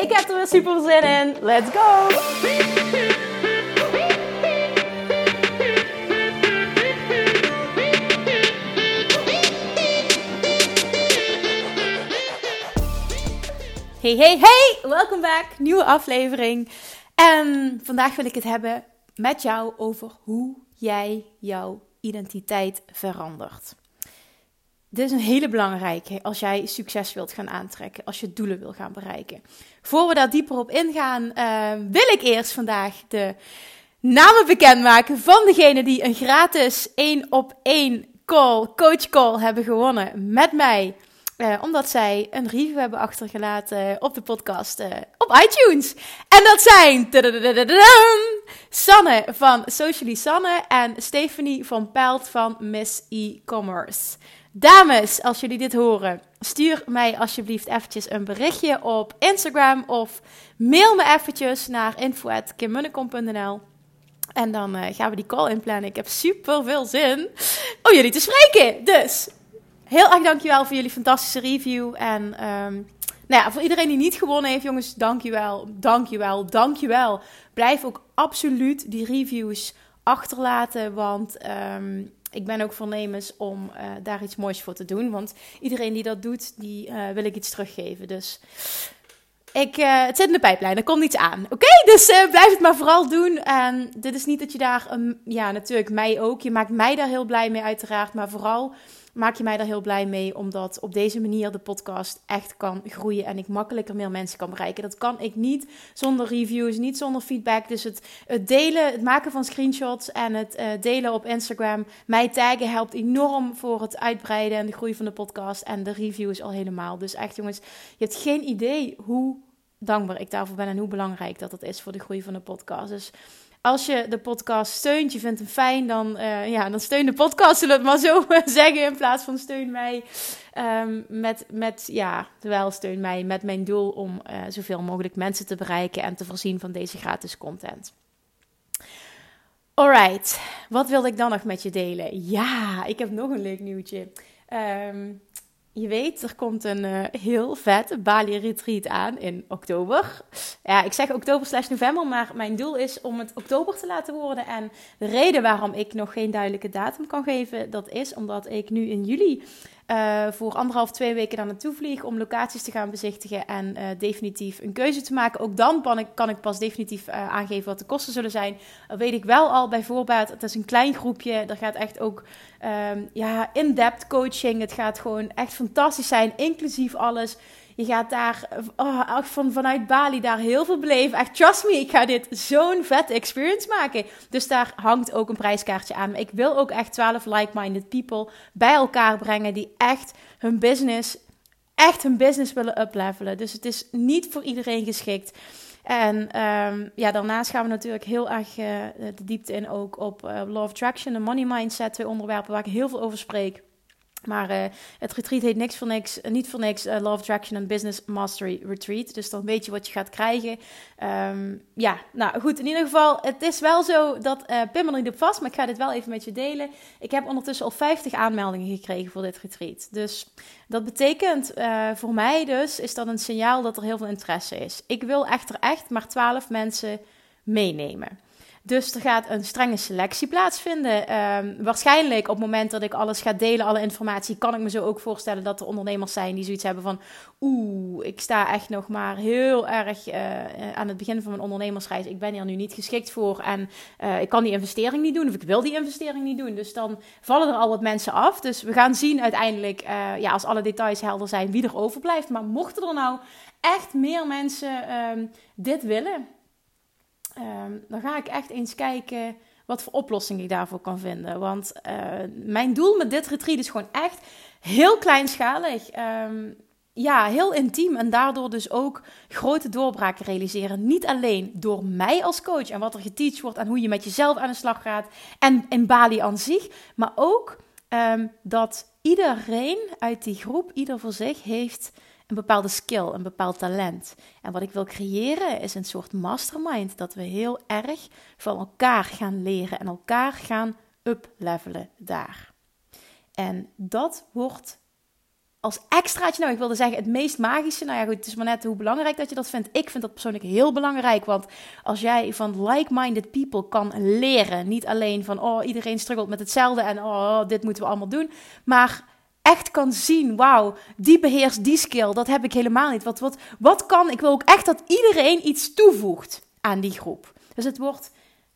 Ik heb er weer super zin in. Let's go! Hey, hey, hey! Welkom back. Nieuwe aflevering. En vandaag wil ik het hebben met jou over hoe jij jouw identiteit verandert. Dit is een hele belangrijke als jij succes wilt gaan aantrekken, als je doelen wil gaan bereiken. Voor we daar dieper op ingaan, uh, wil ik eerst vandaag de namen bekendmaken van degene die een gratis 1 op 1 call, coach call hebben gewonnen met mij. Uh, omdat zij een review hebben achtergelaten op de podcast uh, op iTunes. En dat zijn Sanne van Socially Sanne en Stephanie van Pelt van Miss E-Commerce. Dames, als jullie dit horen, stuur mij alsjeblieft eventjes een berichtje op Instagram of mail me eventjes naar info.kimmunnekom.nl en dan uh, gaan we die call inplannen. Ik heb super veel zin om jullie te spreken. Dus heel erg dankjewel voor jullie fantastische review. En um, nou ja, voor iedereen die niet gewonnen heeft, jongens, dankjewel, dankjewel, dankjewel. Blijf ook absoluut die reviews achterlaten, want um, ik ben ook voornemens om uh, daar iets moois voor te doen. Want iedereen die dat doet, die uh, wil ik iets teruggeven. Dus ik, uh, het zit in de pijplijn, er komt iets aan. Oké, dus blijf het maar vooral doen. En dit is niet dat je daar, um, ja natuurlijk mij ook, je maakt mij daar heel blij mee uiteraard. Maar vooral maak je mij daar heel blij mee, omdat op deze manier de podcast echt kan groeien en ik makkelijker meer mensen kan bereiken. Dat kan ik niet zonder reviews, niet zonder feedback. Dus het, het delen, het maken van screenshots en het uh, delen op Instagram, mij taggen helpt enorm voor het uitbreiden en de groei van de podcast en de reviews al helemaal. Dus echt jongens, je hebt geen idee hoe dankbaar ik daarvoor ben en hoe belangrijk dat het is voor de groei van de podcast. Dus als je de podcast steunt, je vindt hem fijn, dan, uh, ja, dan steun de podcast, zullen we het maar zo zeggen, in plaats van steun mij. Um, met, met, ja, terwijl steun mij met mijn doel om uh, zoveel mogelijk mensen te bereiken en te voorzien van deze gratis content. Alright, wat wilde ik dan nog met je delen? Ja, ik heb nog een leuk nieuwtje. Um, je weet, er komt een uh, heel vet Bali retreat aan in oktober. Ja, ik zeg oktober slash november, maar mijn doel is om het oktober te laten worden. En de reden waarom ik nog geen duidelijke datum kan geven, dat is omdat ik nu in juli uh, voor anderhalf, twee weken daar naartoe vlieg om locaties te gaan bezichtigen en uh, definitief een keuze te maken. Ook dan kan ik, kan ik pas definitief uh, aangeven wat de kosten zullen zijn. Dat weet ik wel al bij voorbaat. Het is een klein groepje. Er gaat echt ook um, ja, in-depth coaching. Het gaat gewoon echt fantastisch zijn, inclusief alles. Je gaat daar oh, van, vanuit Bali daar heel veel beleven. Echt, trust me, ik ga dit zo'n vette experience maken. Dus daar hangt ook een prijskaartje aan. Ik wil ook echt 12 like-minded people bij elkaar brengen die echt hun business, echt hun business willen uplevelen. Dus het is niet voor iedereen geschikt. En um, ja, daarnaast gaan we natuurlijk heel erg uh, de diepte in ook op uh, Law of Attraction en Money Mindset. Twee onderwerpen waar ik heel veel over spreek. Maar uh, het retreat heet niks voor niks, uh, niet voor niks uh, Love Attraction and Business Mastery Retreat. Dus dan weet je wat je gaat krijgen. Um, ja, nou goed, in ieder geval, het is wel zo dat Pim er niet op vast, maar ik ga dit wel even met je delen. Ik heb ondertussen al 50 aanmeldingen gekregen voor dit retreat. Dus dat betekent voor mij dus, is dat een signaal dat er heel veel interesse is. Ik wil echter echt maar 12 mensen meenemen. Dus er gaat een strenge selectie plaatsvinden. Um, waarschijnlijk op het moment dat ik alles ga delen, alle informatie, kan ik me zo ook voorstellen dat er ondernemers zijn die zoiets hebben van: Oeh, ik sta echt nog maar heel erg uh, aan het begin van mijn ondernemersreis. Ik ben hier nu niet geschikt voor en uh, ik kan die investering niet doen of ik wil die investering niet doen. Dus dan vallen er al wat mensen af. Dus we gaan zien uiteindelijk, ja, als alle details helder zijn, wie er overblijft. Maar mochten er nou echt meer mensen um, dit willen um, dan ga ik echt eens kijken wat voor oplossing ik daarvoor kan vinden. Want uh, mijn doel met dit retreat is gewoon echt heel kleinschalig. Um, ja, heel intiem en daardoor dus ook grote doorbraken realiseren. Niet alleen door mij als coach en wat er geteacht wordt en hoe je met jezelf aan de slag gaat en in Bali aan zich, maar ook ehm, dat iedereen uit die groep, ieder voor zich, heeft een bepaalde skill, een bepaald talent. En wat ik wil creëren is een soort mastermind, dat we heel erg van elkaar gaan leren en elkaar gaan uplevelen daar. En dat wordt als extraatje, nou ik wilde zeggen het meest magische. Nou ja goed, het is maar net hoe belangrijk dat je dat vindt. Ik vind dat persoonlijk heel belangrijk, want als jij van like-minded people kan leren, niet alleen van oh iedereen struggelt met hetzelfde en oh dit moeten we allemaal doen, maar echt kan zien, wauw, die beheerst die skill, dat heb ik helemaal niet. Wat, wat, wat kan, ik wil ook echt dat iedereen iets toevoegt aan die groep. Dus het wordt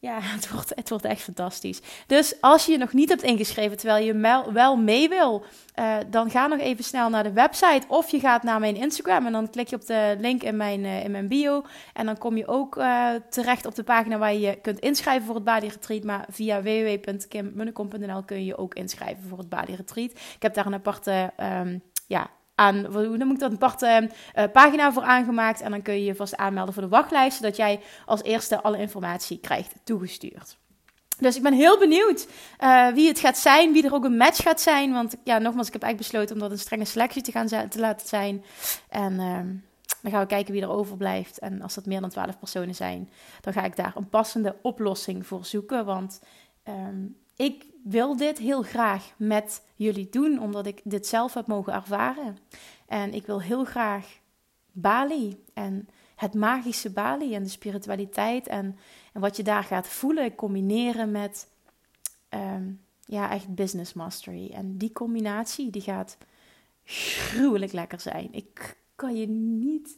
ja, het wordt, het wordt echt fantastisch. Dus als je je nog niet hebt ingeschreven terwijl je wel mee wil, uh, dan ga nog even snel naar de website of je gaat naar mijn Instagram en dan klik je op de link in mijn, uh, in mijn bio. En dan kom je ook uh, terecht op de pagina waar je je kunt inschrijven voor het Body Retreat. Maar via www.kimmunnekom.nl kun je ook inschrijven voor het Body Retreat. Ik heb daar een aparte um, ja, aan, hoe noem ik dat, een aparte uh, pagina voor aangemaakt. En dan kun je je vast aanmelden voor de wachtlijst, zodat jij als eerste alle informatie krijgt toegestuurd. Dus ik ben heel benieuwd uh, wie het gaat zijn, wie er ook een match gaat zijn. Want ja, nogmaals, ik heb eigenlijk besloten om dat een strenge selectie te gaan te laten zijn. En uh, dan gaan we kijken wie er overblijft. En als dat meer dan 12 personen zijn, dan ga ik daar een passende oplossing voor zoeken. Want um, ik wil dit heel graag met jullie doen, omdat ik dit zelf heb mogen ervaren. En ik wil heel graag Bali en het magische Bali en de spiritualiteit en, en wat je daar gaat voelen combineren met um, ja, echt business mastery. En die combinatie die gaat gruwelijk lekker zijn. Ik kan je niet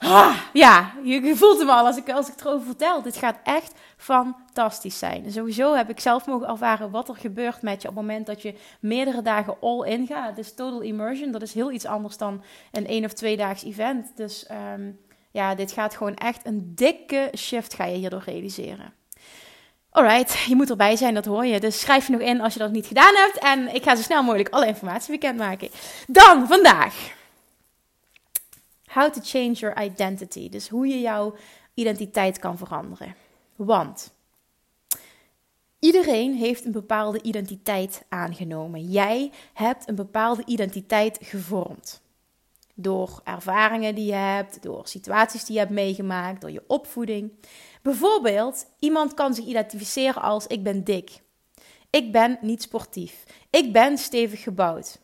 Ah, ja, je voelt hem al als ik, als ik het erover vertel. Dit gaat echt fantastisch zijn. sowieso heb ik zelf mogen ervaren wat er gebeurt met je op het moment dat je meerdere dagen all in gaat. Is total immersion. Dat is heel iets anders dan een één of twee daags event. Dus um, ja, dit gaat gewoon echt een dikke shift ga je hierdoor realiseren. Alright, je moet erbij zijn, dat hoor je. Dus schrijf je nog in als je dat niet gedaan hebt. En ik ga zo snel mogelijk alle informatie bekendmaken. Dan vandaag. How to change your identity. Dus hoe je jouw identiteit kan veranderen. Want iedereen heeft een bepaalde identiteit aangenomen. Jij hebt een bepaalde identiteit gevormd. Door ervaringen die je hebt, door situaties die je hebt meegemaakt, door je opvoeding. Bijvoorbeeld, iemand kan zich identificeren als ik ben dik. Ik ben niet sportief. Ik ben stevig gebouwd.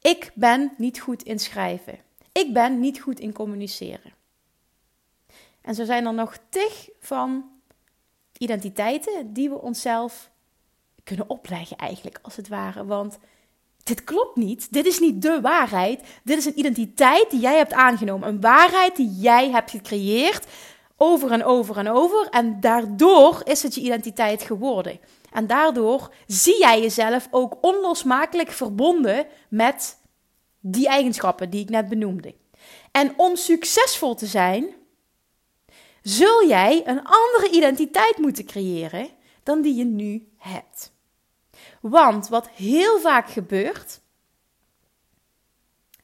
Ik ben niet goed in schrijven. Ik ben niet goed in communiceren. En zo zijn er nog tig van identiteiten die we onszelf kunnen opleggen, eigenlijk, als het ware. Want dit klopt niet. Dit is niet de waarheid. Dit is een identiteit die jij hebt aangenomen. Een waarheid die jij hebt gecreëerd over en over en over. En daardoor is het je identiteit geworden. En daardoor zie jij jezelf ook onlosmakelijk verbonden met die eigenschappen die ik net benoemde. En om succesvol te zijn, zul jij een andere identiteit moeten creëren dan die je nu hebt. Want wat heel vaak gebeurt,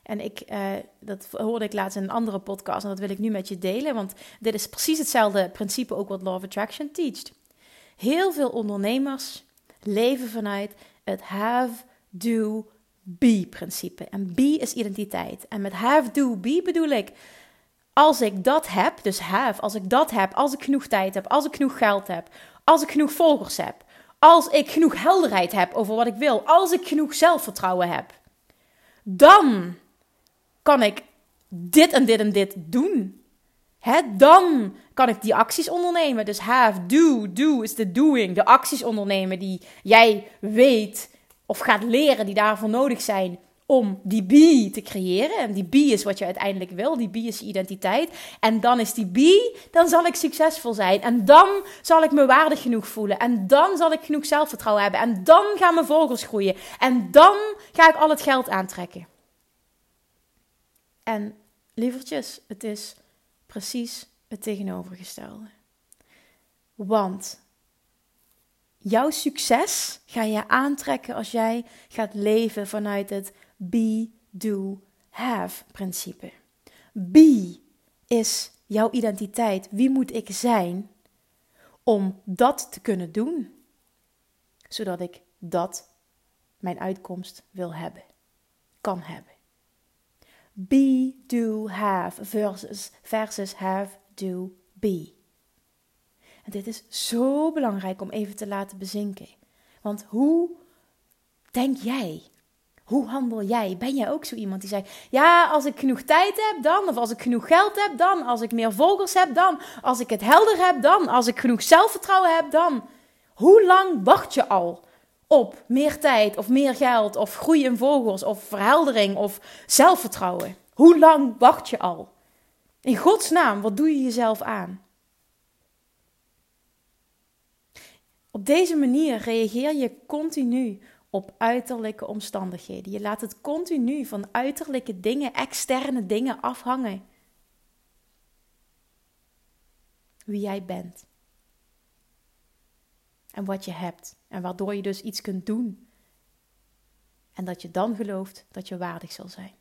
en ik, uh, dat hoorde ik laatst in een andere podcast en dat wil ik nu met je delen, want dit is precies hetzelfde principe ook wat Law of Attraction teacht. Heel veel ondernemers leven vanuit het have, do, be-principe. En be is identiteit. En met have, do, be bedoel ik, als ik dat heb, dus have, als ik dat heb, als ik genoeg tijd heb, als ik genoeg geld heb, als ik genoeg volgers heb, als ik genoeg helderheid heb over wat ik wil, als ik genoeg zelfvertrouwen heb, dan kan ik dit en dit en dit doen. Hè? Dan kan ik die acties ondernemen. Dus have, do, do is de doing. De acties ondernemen die jij weet of gaat leren die daarvoor nodig zijn om die B te creëren. En die B is wat je uiteindelijk wil. Die B is je identiteit. En dan is die B, dan zal ik succesvol zijn. En dan zal ik me waardig genoeg voelen. En dan zal ik genoeg zelfvertrouwen hebben. En dan gaan mijn vogels groeien. En dan ga ik al het geld aantrekken. En lievertjes, het is precies het tegenovergestelde. Want jouw succes ga je aantrekken als jij gaat leven vanuit het be, do, have principe. Be is jouw identiteit. Wie moet ik zijn om dat te kunnen doen? Zodat ik dat, mijn uitkomst, wil hebben, kan hebben. Be, do, have versus, versus have, do, be. Dit is zo belangrijk om even te laten bezinken. Want hoe denk jij? Hoe handel jij? Ben jij ook zo iemand die zegt: Ja, als ik genoeg tijd heb, dan. Of als ik genoeg geld heb, dan. Als ik meer volgers heb, dan. Als ik het helder heb, dan. Als ik genoeg zelfvertrouwen heb, dan. Hoe lang wacht je al op meer tijd, of meer geld, of groei in volgers, of verheldering, of zelfvertrouwen? Hoe lang wacht je al? In Gods naam, wat doe je jezelf aan? Op deze manier reageer je continu op uiterlijke omstandigheden. Je laat het continu van uiterlijke dingen, externe dingen afhangen. Wie jij bent. En wat je hebt. En waardoor je dus iets kunt doen. En dat je dan gelooft dat je waardig zal zijn.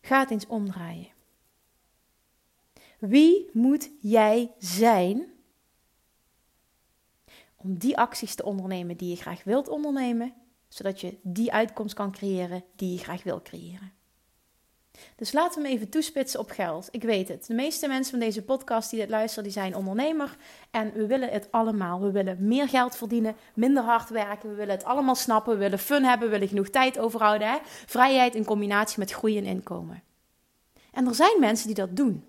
Ga het eens omdraaien. Wie moet jij zijn om die acties te ondernemen die je graag wilt ondernemen, zodat je die uitkomst kan creëren die je graag wil creëren. Dus laten we hem even toespitsen op geld. Ik weet het. De meeste mensen van deze podcast die dit luisteren, die zijn ondernemer. En we willen het allemaal. We willen meer geld verdienen, minder hard werken. We willen het allemaal snappen. We willen fun hebben. We willen genoeg tijd overhouden. Hè? Vrijheid in combinatie met groei en inkomen. En er zijn mensen die dat doen.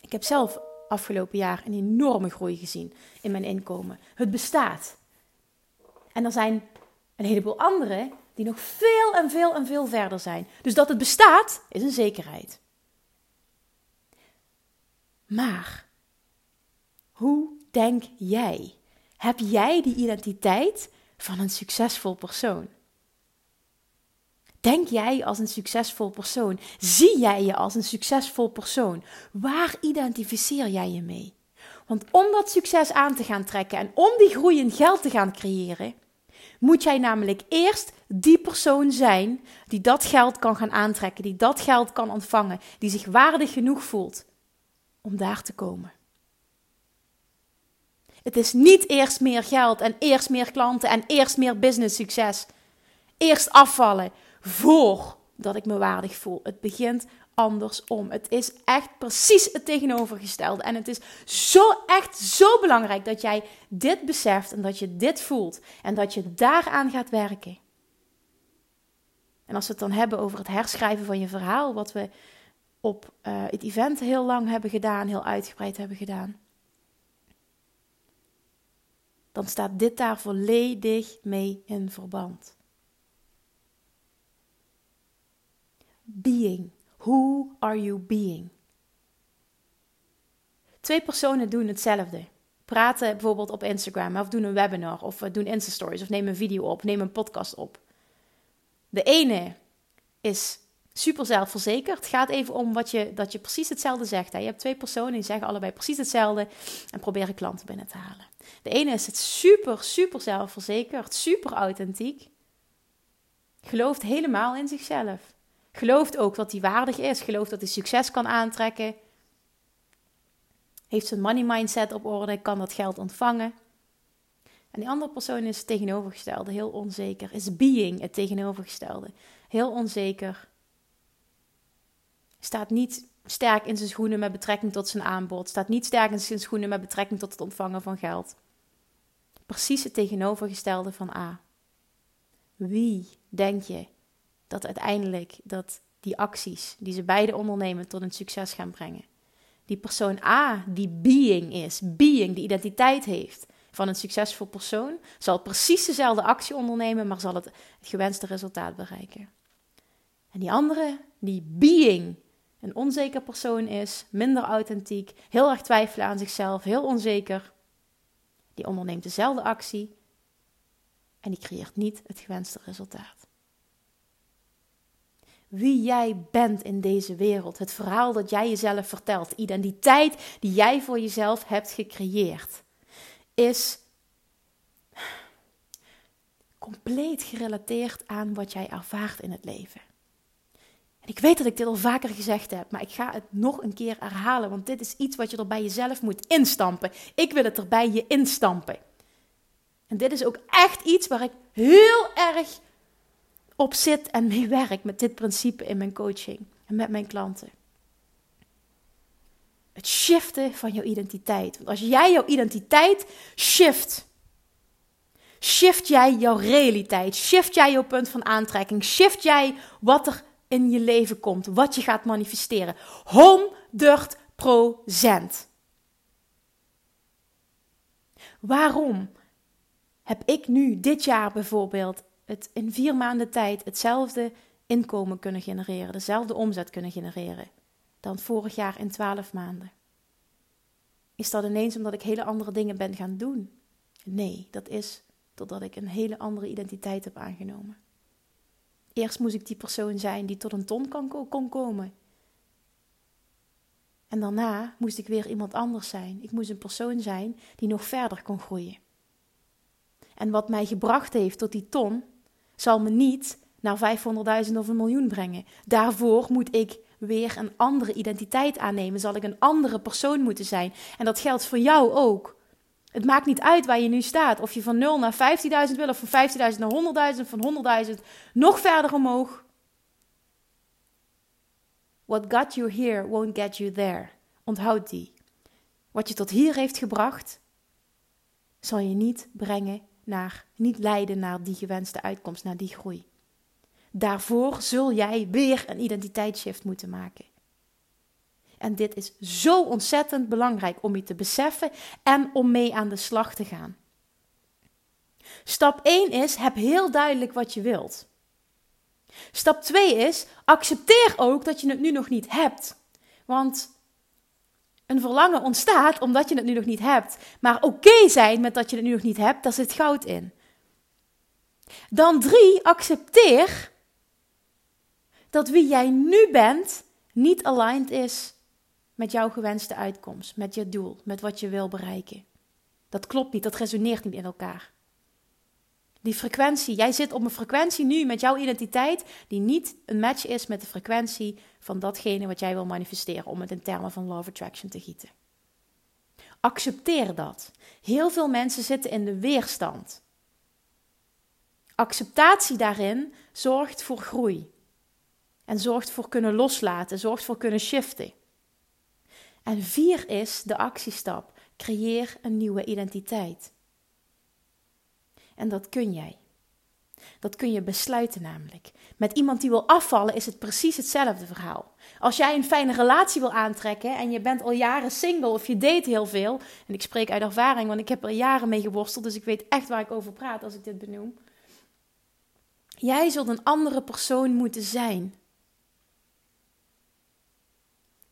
Ik heb zelf afgelopen jaar een enorme groei gezien in mijn inkomen. Het bestaat. En er zijn een heleboel anderen die nog veel en veel en veel verder zijn. Dus dat het bestaat is een zekerheid. Maar hoe denk jij? Heb jij die identiteit van een succesvol persoon? Denk jij als een succesvol persoon? Zie jij je als een succesvol persoon? Waar identificeer jij je mee? Want om dat succes aan te gaan trekken en om die groei in geld te gaan creëren, moet jij namelijk eerst die persoon zijn die dat geld kan gaan aantrekken, die dat geld kan ontvangen, die zich waardig genoeg voelt om daar te komen. Het is niet eerst meer geld en eerst meer klanten en eerst meer business succes. Eerst afvallen voordat ik me waardig voel. Het begint andersom. Het is echt precies het tegenovergestelde. En het is zo echt zo belangrijk dat jij dit beseft en dat je dit voelt en dat je daaraan gaat werken. En als we het dan hebben over het herschrijven van je verhaal, wat we op uh, het event heel lang hebben gedaan, heel uitgebreid hebben gedaan, dan staat dit daar volledig mee in verband. Being. Who are you being? Twee personen doen hetzelfde. Praten bijvoorbeeld op Instagram of doen een webinar of doen Insta-stories of nemen een video op, nemen een podcast op. De ene is super zelfverzekerd. Het gaat even om wat je, dat je precies hetzelfde zegt. Hè. Je hebt twee personen die zeggen allebei precies hetzelfde en proberen klanten binnen te halen. De ene is het super, super zelfverzekerd, super authentiek. Gelooft helemaal in zichzelf. Gelooft ook dat hij waardig is. Gelooft dat hij succes kan aantrekken. Heeft zijn money mindset op orde. Kan dat geld ontvangen. En die andere persoon is het tegenovergestelde. Heel onzeker. Is being het tegenovergestelde. Heel onzeker. Staat niet sterk in zijn schoenen met betrekking tot zijn aanbod. Staat niet sterk in zijn schoenen met betrekking tot het ontvangen van geld. Precies het tegenovergestelde van A. Wie denk je dat uiteindelijk dat die acties die ze beide ondernemen tot een succes gaan brengen. Die persoon A, die being is, being, die identiteit heeft van een succesvol persoon, zal precies dezelfde actie ondernemen, maar zal het, het gewenste resultaat bereiken. En die andere, die being, een onzeker persoon is, minder authentiek, heel erg twijfelen aan zichzelf, heel onzeker, die onderneemt dezelfde actie en die creëert niet het gewenste resultaat wie jij bent in deze wereld. Het verhaal dat jij jezelf vertelt. De identiteit die jij voor jezelf hebt gecreëerd. Is compleet gerelateerd aan wat jij ervaart in het leven. En ik weet dat ik dit al vaker gezegd heb, maar ik ga het nog een keer herhalen, want dit is iets wat je er bij jezelf moet instampen. Ik wil het er bij je instampen. En dit is ook echt iets waar ik heel erg op zit en mee werk met dit principe in mijn coaching en met mijn klanten. Het shiften van jouw identiteit. Want als jij jouw identiteit shift, shift jij jouw realiteit, shift jij jouw punt van aantrekking, shift jij wat er in je leven komt, wat je gaat manifesteren. 100 procent. Waarom heb ik nu dit jaar bijvoorbeeld het in vier maanden tijd hetzelfde inkomen kunnen genereren, dezelfde omzet kunnen genereren dan vorig jaar in twaalf maanden? Is dat ineens omdat ik hele andere dingen ben gaan doen? Nee, dat is totdat ik een hele andere identiteit heb aangenomen. Eerst moest ik die persoon zijn die tot een ton kon, komen. En daarna moest ik weer iemand anders zijn. Ik moest een persoon zijn die nog verder kon groeien. En wat mij gebracht heeft tot die ton, zal me niet naar 500.000 of een miljoen brengen. Daarvoor moet ik weer een andere identiteit aannemen. Zal ik een andere persoon moeten zijn. En dat geldt voor jou ook. Het maakt niet uit waar je nu staat. Of je van 0 naar 15.000 wil, of van 15.000 naar 100.000, van 100.000 nog verder omhoog. What got you here won't get you there. Onthoud die. Wat je tot hier heeft gebracht, zal je niet brengen naar, niet leiden naar die gewenste uitkomst, naar die groei. Daarvoor zul jij weer een identiteitsshift moeten maken. En dit is zo ontzettend belangrijk om je te beseffen en om mee aan de slag te gaan. Stap 1 is: heb heel duidelijk wat je wilt. Stap 2 is: accepteer ook dat je het nu nog niet hebt. Want een verlangen ontstaat omdat je het nu nog niet hebt. Maar oké zijn met dat je het nu nog niet hebt, daar zit goud in. Dan 3: accepteer dat wie jij nu bent niet aligned is met jouw gewenste uitkomst, met je doel, met wat je wil bereiken. Dat klopt niet, dat resoneert niet in elkaar. Die frequentie, jij zit op een frequentie nu met jouw identiteit die niet een match is met de frequentie van datgene wat jij wil manifesteren, om het in termen van law of attraction te gieten. Accepteer dat. Heel veel mensen zitten in de weerstand. Acceptatie daarin zorgt voor groei. En zorgt voor kunnen loslaten, zorgt voor kunnen shiften. En vier is de actiestap. Creëer een nieuwe identiteit. En dat kun jij. Dat kun je besluiten namelijk. Met iemand die wil afvallen is het precies hetzelfde verhaal. Als jij een fijne relatie wil aantrekken en je bent al jaren single of je date heel veel, en ik spreek uit ervaring, want ik heb er jaren mee geworsteld, dus ik weet echt waar ik over praat als ik dit benoem. Jij zult een andere persoon moeten zijn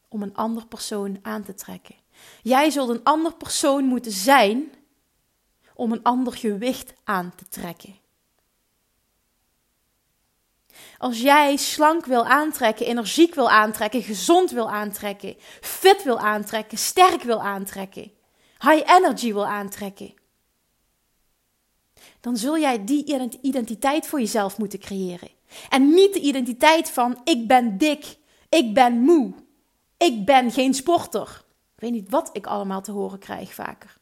om een ander persoon aan te trekken. Jij zult een ander persoon moeten zijn om een ander gewicht aan te trekken. Als jij slank wil aantrekken, energiek wil aantrekken, gezond wil aantrekken, fit wil aantrekken, sterk wil aantrekken, high energy wil aantrekken, dan zul jij die identiteit voor jezelf moeten creëren. En niet de identiteit van ik ben dik, ik ben moe, ik ben geen sporter. Ik weet niet wat ik allemaal te horen krijg vaker.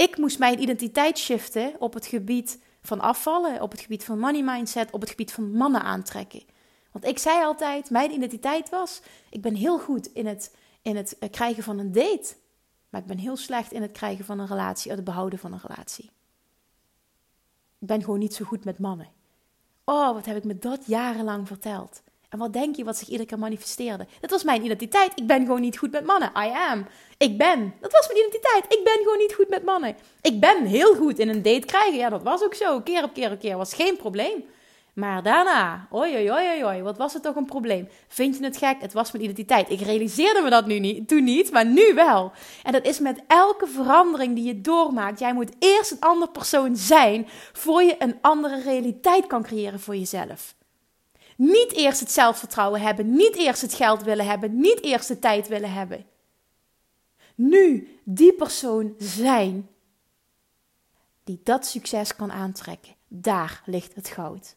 Ik moest mijn identiteit shiften op het gebied van afvallen, op het gebied van money mindset, op het gebied van mannen aantrekken. Want ik zei altijd, mijn identiteit was, ik ben heel goed in het, in het eh, krijgen van een date. Maar ik ben heel slecht in het krijgen van een relatie, het behouden van een relatie. Ik ben gewoon niet zo goed met mannen. Oh, wat heb ik me dat jarenlang verteld. En wat denk je wat zich iedere keer manifesteerde? Dat was mijn identiteit. Ik ben gewoon niet goed met mannen. I am. Ik ben. Dat was mijn identiteit. Ik ben gewoon niet goed met mannen. Ik ben heel goed in een date krijgen. Ja, dat was ook zo. Keer op keer op keer. Was geen probleem. Maar daarna, oi, oi, oi, oi, wat was het toch een probleem? Vind je het gek? Het was mijn identiteit. Ik realiseerde me dat nu niet, toen niet, maar nu wel. En dat is met elke verandering die je doormaakt. Jij moet eerst een andere persoon zijn, voor je een andere realiteit kan creëren voor jezelf. Niet eerst het zelfvertrouwen hebben, niet eerst het geld willen hebben, niet eerst de tijd willen hebben. nu die persoon zijn die dat succes kan aantrekken. Daar ligt het goud.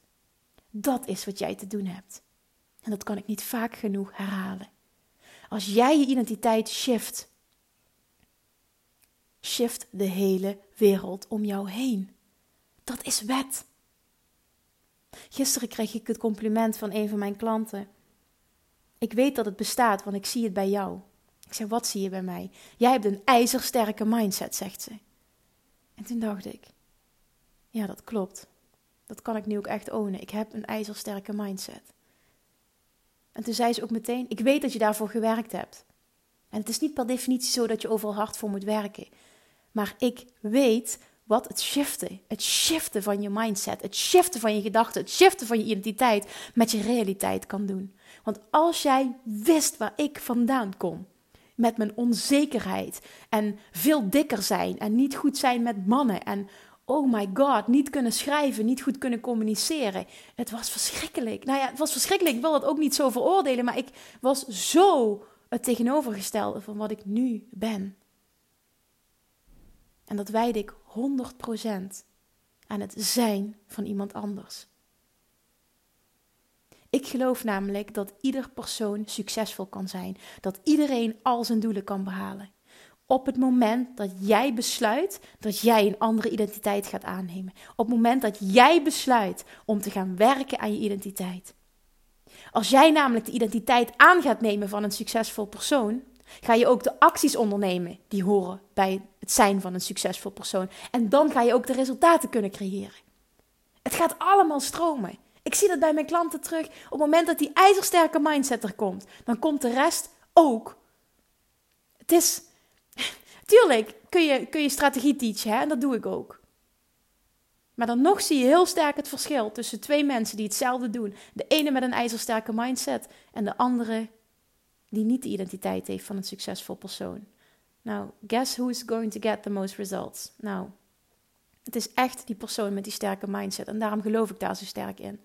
Dat is wat jij te doen hebt. En dat kan ik niet vaak genoeg herhalen. Als jij je identiteit shift, shift de hele wereld om jou heen. Dat is wet. Gisteren kreeg ik het compliment van een van mijn klanten. Ik weet dat het bestaat, want ik zie het bij jou. Ik zeg, wat zie je bij mij? Jij hebt een ijzersterke mindset, zegt ze. En toen dacht ik, ja, dat klopt. Dat kan ik nu ook echt ownen. Ik heb een ijzersterke mindset. En toen zei ze ook meteen: Ik weet dat je daarvoor gewerkt hebt. En het is niet per definitie zo dat je overal hard voor moet werken. Maar ik weet wat het shiften, het shiften van je mindset, het shiften van je gedachten, het shiften van je identiteit met je realiteit kan doen. Want als jij wist waar ik vandaan kom, met mijn onzekerheid en veel dikker zijn en niet goed zijn met mannen en oh my god, niet kunnen schrijven, niet goed kunnen communiceren. Het was verschrikkelijk. Nou ja, het was verschrikkelijk. Ik wil dat ook niet zo veroordelen, maar ik was zo het tegenovergestelde van wat ik nu ben. En dat wijde ik 100% aan het zijn van iemand anders. Ik geloof namelijk dat ieder persoon succesvol kan zijn, dat iedereen al zijn doelen kan behalen op het moment dat jij besluit dat jij een andere identiteit gaat aannemen. Op het moment dat jij besluit om te gaan werken aan je identiteit. Als jij namelijk de identiteit aan gaat nemen van een succesvol persoon, ga je ook de acties ondernemen die horen bij het zijn van een succesvol persoon. En dan ga je ook de resultaten kunnen creëren. Het gaat allemaal stromen. Ik zie dat bij mijn klanten terug. Op het moment dat die ijzersterke mindset er komt, dan komt de rest ook. Het is, Tuurlijk kun je, kun je strategie teachen hè? en dat doe ik ook. Maar dan nog zie je heel sterk het verschil tussen twee mensen die hetzelfde doen. De ene met een ijzersterke mindset en de andere die niet de identiteit heeft van een succesvol persoon. Nou, guess who is going to get the most results? Nou, het is echt die persoon met die sterke mindset en daarom geloof ik daar zo sterk in.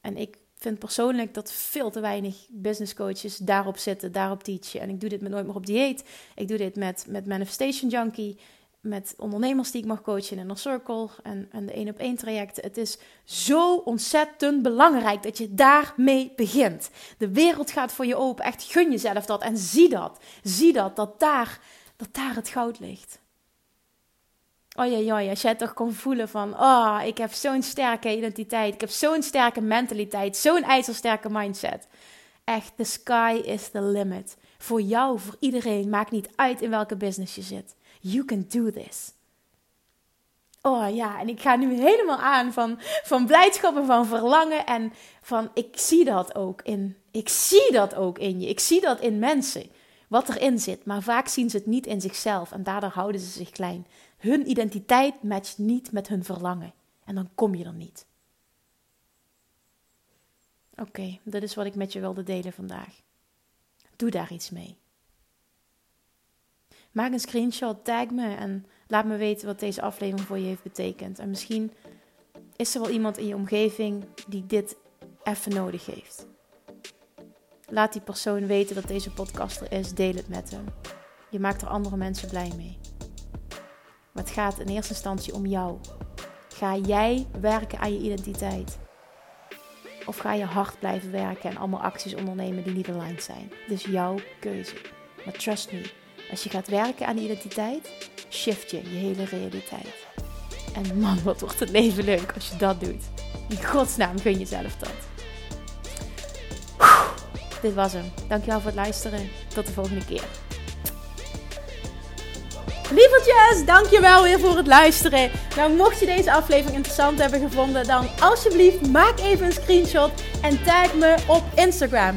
En ik vind persoonlijk dat veel te weinig business coaches daarop zitten, daarop teachen. En ik doe dit met Nooit meer op dieet. Ik doe dit met, met Manifestation Junkie, met ondernemers die ik mag coachen in een circle en, en de één op één trajecten. Het is zo ontzettend belangrijk dat je daarmee begint. De wereld gaat voor je open. Echt gun jezelf dat en zie dat. Zie dat, dat daar, dat daar het goud ligt. Oh ja, ja, als jij toch kon voelen van, oh, ik heb zo'n sterke identiteit, ik heb zo'n sterke mentaliteit, zo'n ijzersterke mindset. Echt, the sky is the limit. Voor jou, voor iedereen, maakt niet uit in welke business je zit. You can do this. Oh ja, en ik ga nu helemaal aan van, van blijdschap en van verlangen. En van, ik zie dat ook in, ik zie dat ook in je. Ik zie dat in mensen, wat erin zit. Maar vaak zien ze het niet in zichzelf en daardoor houden ze zich klein. Hun identiteit matcht niet met hun verlangen. En dan kom je er niet. Oké, dat is wat ik met je wilde delen vandaag. Doe daar iets mee. Maak een screenshot, tag me en laat me weten wat deze aflevering voor je heeft betekend. En misschien is er wel iemand in je omgeving die dit even nodig heeft. Laat die persoon weten dat deze podcast er is. Deel het met hem. Je maakt er andere mensen blij mee. Maar het gaat in eerste instantie om jou. Ga jij werken aan je identiteit? Of ga je hard blijven werken en allemaal acties ondernemen die niet aligned zijn? Dus jouw keuze. Maar trust me, als je gaat werken aan identiteit, shift je je hele realiteit. En man, wat wordt het leven leuk als je dat doet. In godsnaam gun jezelf dat. dit was hem. Dankjewel voor het luisteren. Tot de volgende keer. Lievertjes, dankjewel weer voor het luisteren. Nou, mocht je deze aflevering interessant hebben gevonden, dan alsjeblieft maak even een screenshot en tag me op Instagram.